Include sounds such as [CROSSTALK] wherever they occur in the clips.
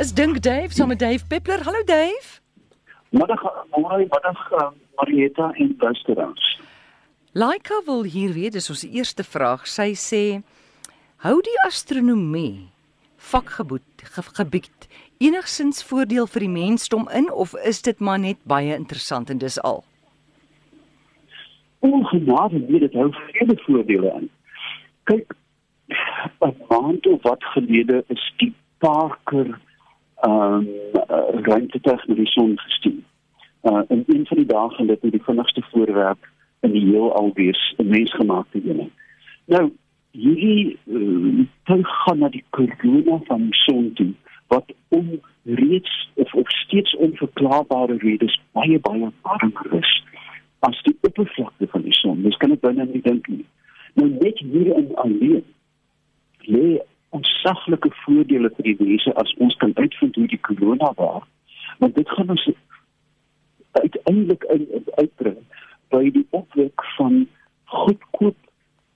is Dink Dave saam met Dave Peppler. Hallo Dave. Middag, môre, middag uh, Marieta en luisteraars. Laika wil hier weet, dis ons eerste vraag. Sy sê: "Hou die astronomie vakgebied ge, gebied enigsins voordeel vir die mensdom in of is dit maar net baie interessant en dis al?" Ongenade nee, dit hou vele voordele in. Kyk, 'n maand of wat gelede is die Parker ehm um, uh, ruimtetuig na die son gestuur. Uh in een van die dae gaan dit die vinnigste voorwerp in die heelal wees, 'n mensgemaakte een. Nou, hierdie uh, tuig gaan na die korona van die son toe wat om reeds of of steeds onverklaarbare redes baie baie warmer is as die oppervlakte van die son. Dis kan ek binne nie dink nie. Nou net hier in alleen lê ontsaglike voordele vir die mense as ons kan uitvind hoe die corona werk. Want dit gaan ons uiteindelik uitbring by die opwek van goedkoop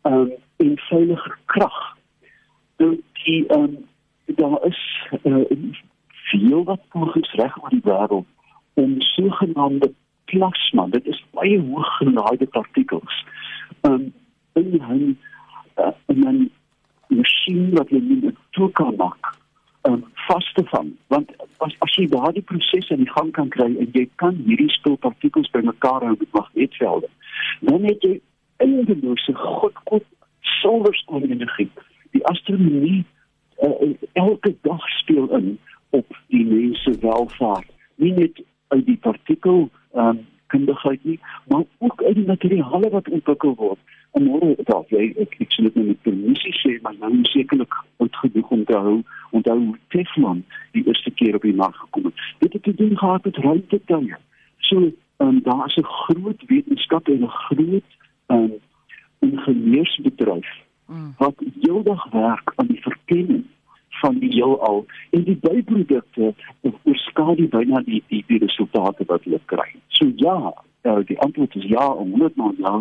um, en veilige krag. Nou die um, daar is uh, veel wat pogings reg oor die wêreld om sogenaamde plasma, dit is baie hoog gelaaide partikels, um, in 'n uh, masjien wat jy nie toe kan maak um, vas te vang. Want as as jy daardie proses in die gang kan kry en jy kan hierdie spulpartikels bymekaar hou met magnetvelde dan het jy eindelose goedkoop silverskoon energie. Die astronomie uh, elke dag speel in op die mense welvaart nie net uit die partikel um, kundigheid nie maar ook uit die materiale wat ontwikkel word en môre dalk jy ek ek sê dit met permissie sê maar nou sekerlik uitgedoen om te hou onthou Teflon die eerste keer op die mark gekom het dit het te doen gehad met ruimtetuie so um, daar is 'n groot wetenskap en 'n groot um, ingenieursbedryf mm. wat heeldag werk aan die verkenning van die heelal en die byprodukte oorskadu byna die die die resultate wat hulle kry. So ja, uh, die antwoord is ja, 100 maal ja.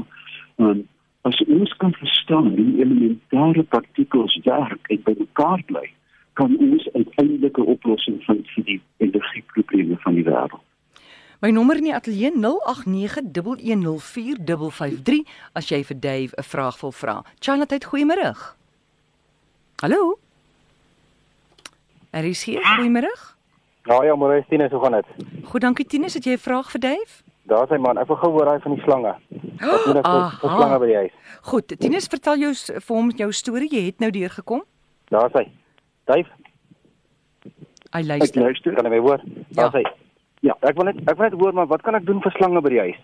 Um, as ons kan verstaan hoe elementêre partikels werk en by mekaar bly, kan ons uiteindelik 'n oplossing vind vir die energieprobleme van die wêreld. My nommer in die ateljee 0891104553 as jy vir Dave 'n vraag wil vra. Charlotte, goeiemôre. Hallo. Er is hier goeiemôre. Ja, ja, môre is Tinus, hoe gaan dit? Goed, dankie Tinus, het jy 'n vraag vir Dave? Daar sê man, ek wil gou hoor hy van die slange. Wat doen ek vir slange by die huis? Goed, Tinus, vertel jou vir hom jou storie. Jy het nou deur gekom. Daar sê. Duif. Hy luister. Ek luister. Kan jy my hoor? Daar Ja. sê. Ja, ek wil net ek wil net hoor maar wat kan ek doen vir slange by die huis?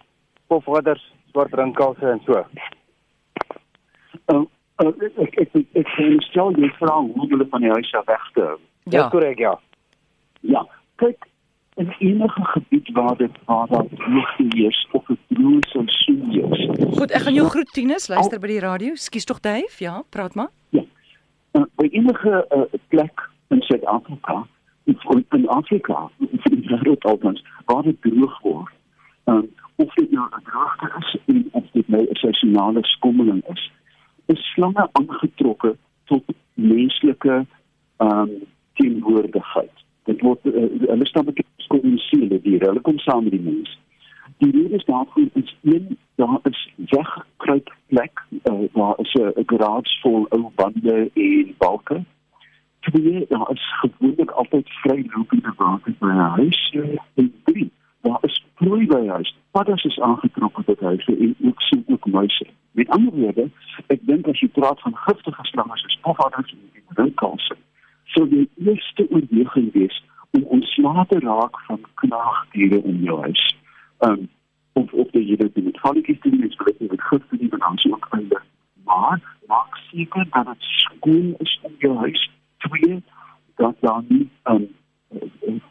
Pofwadders, swart rinkalse en so. Uh, uh, ek ek ek, ek kan stel jy vra hoe hulle van die huis af weg te hou. Ja, Ja. korrek, ja. Ja, kyk in enige gebied waar dit waar daar droogte is of 'n droë seisoen is. Goed, ek gaan jou groet Tinus, luister by die radio. Skus tog Dave, ja, praat maar. Uh, by enige uh, plek in Suid-Afrika of in Afrika, in die wêreld althans, waar dit droog word. Um, of dit nou 'n droogte is en of dit nou 'n seisonale skommeling is, is slange aangetrokke tot menslike ehm um, teenwoordigheid. Dit word uh, hulle staan bekend as kommunisierende diere. Hulle kom saam met die mens. Die rede is daarvoor is een daar is weggekruip plek uh, waar is 'n garage vol ou bande en balke. Twee, daar is gewoonlik altyd vrylopende water by 'n huis en drie, daar is prooi by huis. Padders is aangetrokke tot huise en ook sien ook muise. Met ander woorde, ek dink as jy praat van giftige slange soos pofwadders en rinkalse, sou die eerste oorweging wees om ontslae te raak van knaagdiere in jou huis. Um of of jy dit met valletjies doen, mens dit met gif doen en dan so ook einde. Maar maak seker dat dit skoon is in jou huis. Twee, dat daar nie um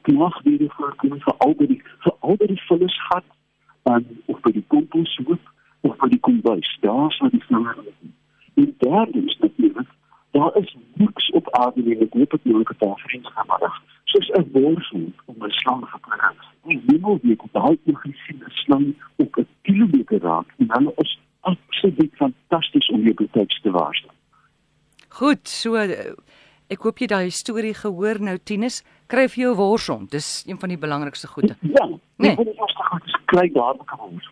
knaagdiere voorkom vir al die vir al die vullisgat um of by die komposhoop of by die kombuis. Daar sal die slange en derdens natuurlik daar is niks op aarde wat ek hoop ek nou 'n paar vriende gaan maar soos 'n borsel om 'n slang te kry. Die hemel weet dat daai nog gesien 'n slang op 'n kilometer raak en hulle is absoluut fantasties om jou betyds te waarsku. Goed, so Ek hoop jy daai storie gehoor nou Tinus, kry vir jou 'n worshond. Dis een van die belangrikste goede. Ja, Nee. Dit is goed, dis kry dadelik geword.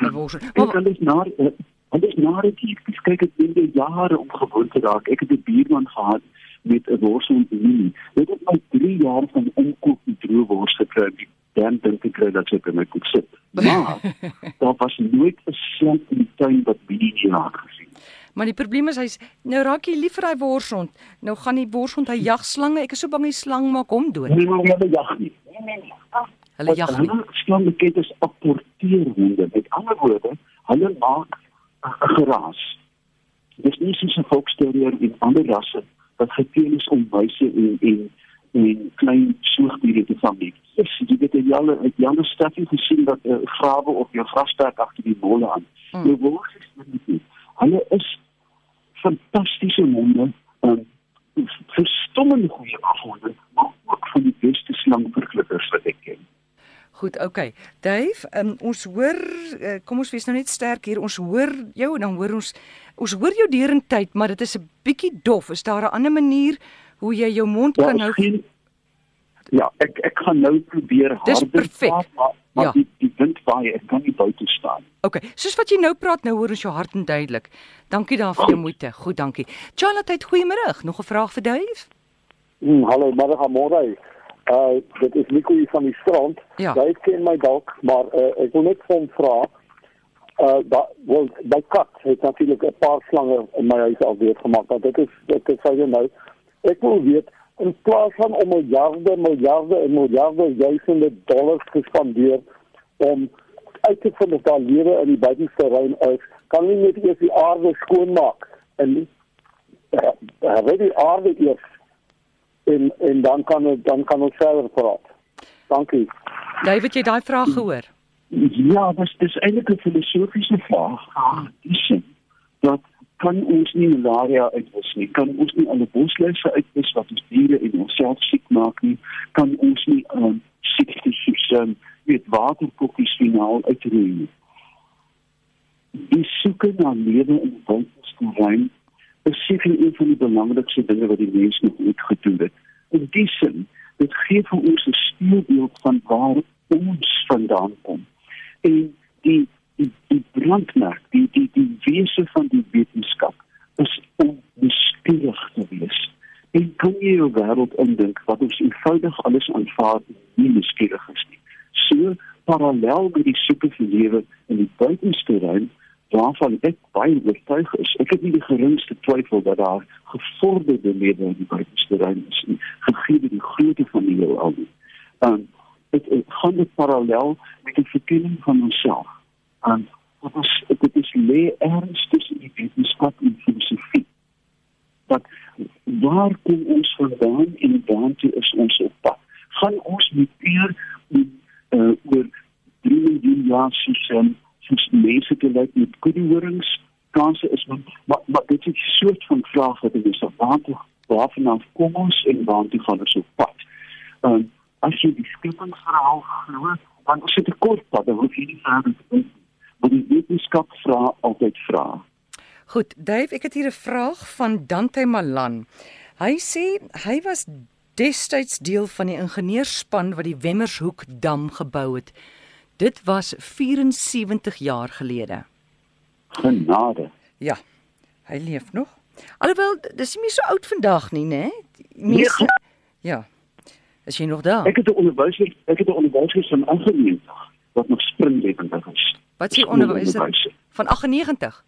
'n Worshond. Ek Maar kan dus na en dis na dit ek kyk ek binne jare om gewoon te raak. Ek het 'n buurman gehad met 'n worsel nie. Dit het my 3 jaar van omkoop die droë wors gekry. Die dan dink ek kry dat ek in my koek sit. [LAUGHS] Maar daar was nooit 'n slang in die tuin wat binne die raak gesien. maar die probleem is hy's nou raak jy lief vir daai worshond. Nou gaan die worshond hy jag slange. Ek is so bang die slang maak hom dood. Nee, maar hulle jag nie. Nee, nee, nee. Hulle jag nie. Hulle slang bekend as apporteerhonde. Met ander woorde, hulle maak geraas. Dis nie soos 'n volksterrier en ander rasse wat geteel is om muise en en en klein soogdiere te vang nie. Dis jy weet jy al het jy al stafie gesien dat 'n uh, grawe of jou grasperk agter die molle aan. Hmm. Jou wors is dit nie. Hulle is fantastiese honde. Um, verstommende goeie afhonde, maar ook van die beste slangverklippers wat ek ken. Goed, okay. Dave, um, ons hoor uh, kom ons wees nou net sterk hier. Ons hoor jou en dan hoor ons ons hoor jou derentyd, maar dit is 'n bietjie dof. Is daar 'n ander manier hoe jy jou mond Daar kan hou? geen Ja, ek ek gaan nou probeer harder praat, maar, maar Ja. ja. die, die wind waai, ek kan nie buite staan. Okay, soos wat jy nou praat, nou hoor ons jou hart en duidelik. Dankie daarvoor jou moeite. Goed, dankie. Charlotte, goeiemôre. Nog 'n vraag vir Dave? Hmm, hallo, middag môre. Uh dit is Nico hier van die strand. Ja. Jy ken my dalk, maar uh, ek wil net hom vra. Uh da wel by kat het natuurlik 'n paar slange in my huis al weer gemaak. Want dit is dit is vir jou nou. Ek wil weet in plaas van om miljarde, miljarde en miljarde duisende dollars te spandeer om uit te vind of daar lewe in die buitenste ruim is, kan nie net eers die aarde skoonmaak en uh, uh, die aarde eers en en dan kan het, dan kan ons verder praat. Dankie. Het jy daai vraag gehoor? Ja, dis dis eintlik 'n filosofiese vraag. Ah, dis dat kan ons nie malaria uitwis nie. Kan ons nie alle bosluise uitwis wat ons diere en onsself siek maak nie. Kan ons nie um, siektes soos um, weet waterkokkies finaal uitroei nie. Die soeke na lewe in buitenste ruim is seker een van die belangrikste dinge wat die mens nog ooit gedoen het. In die sin, dit gee vir ons 'n spieelbeeld van waar ons vandaan kom. En die die, die brandmerk, die die die wese van die wetenskap is om nuuskierig te wees. En kan jy jou wêreld indink wat ons eenvoudig alles aanvaar nie nuuskierig is nie. So parallel met die soeke vir lewe in die buitenste ruim waarvan ek baie oortuig is. Ek het nie die geringste twyfel dat daar gevorderde lewe in die buitenste ruim is gegee die grootte van die heelal. Ehm dit het gaan dit parallel met die verkenning van onsself. En dit is dit is lê erns tussen die wetenskap en filosofie. Dat waar kom ons vandaan en waartoe is ons op pad? Gaan ons met eer uh, oor 3 miljoen jaar soos um, soos mense te lyk met koediehorings? Kanse is maar maar, maar dit is 'n soort van vraag wat ek is waartoe waarvan kom ons en waartoe gaan ons op pad? Um, as jy die skepingsverhaal glo, dan is dit 'n kort pad, dan hoef jy nie verder te dink nie. Maar die wetenskap vra altyd vra. Goed, Dave, ek het hier 'n vraag van Dante Malan. Hy sê hy was destyds deel van die ingenieurspan wat die Wemmershoek dam gebou het. Dit was 74 jaar gelede. Genade. Ja. Hy leef nog. Alhoewel dis nie meer so oud vandag nie, né? Nee, Mense Ja. Is jy nog daar? Ek het 'n onderwyser, ek het 'n onderwyser van 98 wat nog springlewendig is. Wat sê onderwyser Skoolonderwyser. van 98?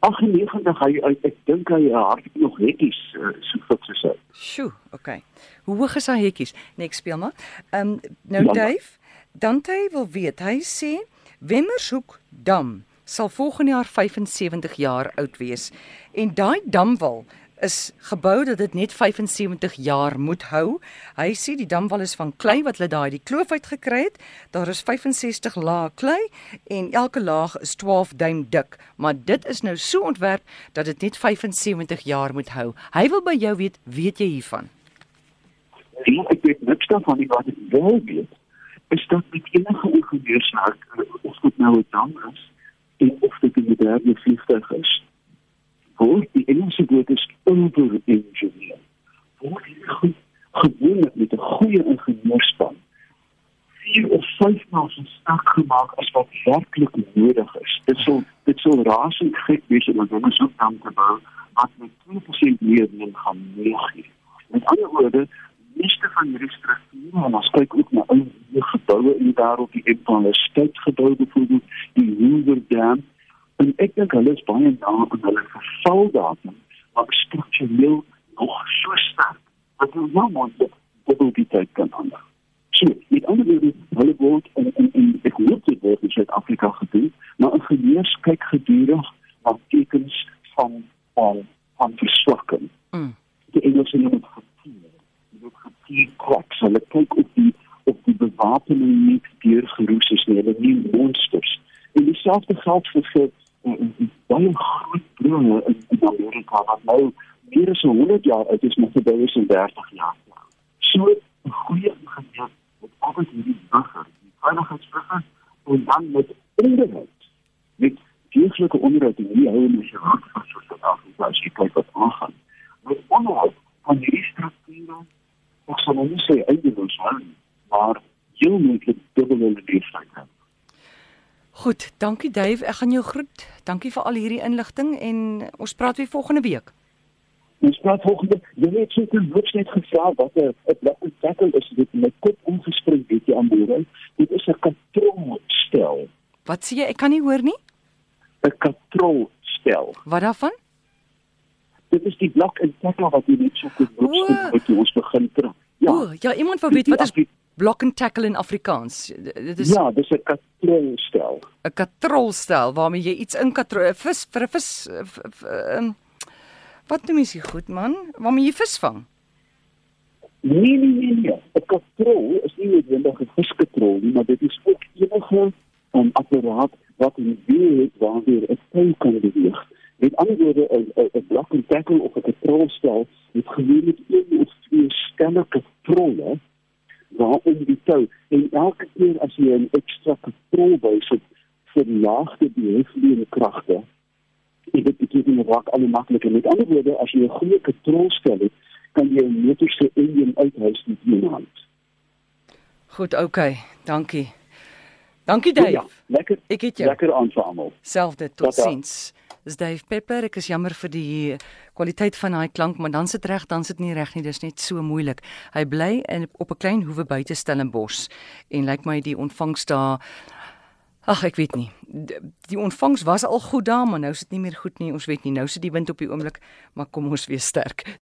98 hy hy- ek dink hy hardloop nog netjies uh, so goed soos hy. Sjoe, okay. Hoe hoog is hy hekkies? Nee, ek speel maar. Ehm um, nou. Dave, Dante wil weet. Hy sê Wemmershoek dam sal volgende jaar 75 jaar oud wees en daai damwal is gebou dat dit net 75 jaar moet hou. Hy sê die damwal is van klei wat hulle daai die kloof uit gekry het. Daar is 65 lae klei en elke laag is 12 duim dik, maar dit is nou so ontwerp dat dit net 75 jaar moet hou. Hy wil by jou weet, weet jy hiervan? Die ek weet niks daarvan nie wat ek wel weet is dat met enige ingenieurswerk uh, of dit nou 'n dam is en of dit 'n moderne vliegtuig is. Hoor, die Engelse woord is over engineer. word hierdie goed gewoonlik met 'n goeie ingenieurspan vier of vyf maal so sterk gemaak as wat werklik nodig is. Dit sal dit sal rasend gek wees om dan so dan te bou wat met 2% meer dan gaan meegee. Met ander woorde, meeste van hierdie strukture en ons kyk ook na ou geboue in die wêreld, die Empire State gebou byvoorbeeld, die Hoover Dam en ek dink hulle is baie na aan hulle vervaldatum, maar struktureel nog so sterk dat hulle nou moet dubbel die tyd kan aanhou. So, met ander woorde, hulle word in in in ek hoop dit word in Suid-Afrika gedoen, maar ingenieurs kyk gedurig na tekens van van van verswakking. Mm. Die Engelse noem dit fatigue. Dit word fatigue cracks. Hulle kyk op die op die bewapening nie deur geroes is nie, hulle nie monsters. En dieselfde geld vir uh, baie groot bronne in, in Amerika wat nou meer as 100 jaar oud is, maar vir 30 jaar. So 'n goeie ingenieur met altyd hierdie burger, die veiligheidsburger en dan met onderhoud. Met deeglike onderhoud en nie hou in die raad van so Suid-Afrika as jy kyk wat aangaan. Met onderhoud van hierdie strukture, ek sal nou nie sê eindeloos nie, maar heel moontlik dubbel in die leeftyd. Goed, dankie Dave. Ek gaan jou groet. Dankie vir al hierdie inligting en ons praat weer volgende week. Ons praat volgende, jy weet 'n loops net gevra wat 'n 'n blok tackle is dit met kop omgespring weet jy aan boere. Dit is 'n katrolstel. Wat sê jy? Ek kan nie hoor nie. 'n Katrolstel. Wat daarvan? Dit is die blok en tackle wat jy net so loops wat jy ons begin trap. Ja. O, ja, iemand wou weet wat is block and tackle in Afrikaans? Dit is Ja, dis 'n katrolstel. 'n katrolstel waarmee jy iets in katrol 'n vis vir 'n vis eh, v- v- ehm wat noem jy se goed man? Waarmee jy vis vang? Nee nee nee nee. 'n Katrol is nie noodwendig 'n viskatrol nie, maar dit is ook enige 'n apparaat wat 'n wiel het waardeur 'n touw kan beweeg. Met ander woorde 'n 'n blok en tackle of 'n katrolstel het gewoonlik een of twee katrolle waarom die touw en elke keer as jy 'n ekstra katrol bysit verlaag dit die heflede kragte. Dit beteken dit raak al makliker. Met ander woorde, as jy 'n goeie katrolstel het, kan jy 'n motor se enjin uithuis met een hand. Goed, okay. Dankie. Dankie Dave. Ja, lekker. Ek het jou. Lekker aan vir almal. Selfde, totsiens. Dis Dave Pepper. Ek is jammer vir die kwaliteit van daai klank, maar dan sit reg, dan sit nie reg nie. Dis net so moeilik. Hy bly in op 'n klein hoewe buite Stellenbosch en lyk my die ontvangs daar Ag, ek weet nie. Die ontvangs was al goed daar, maar nou is dit nie meer goed nie. Ons weet nie. Nou sit die wind op die oomblik, maar kom ons weer sterk.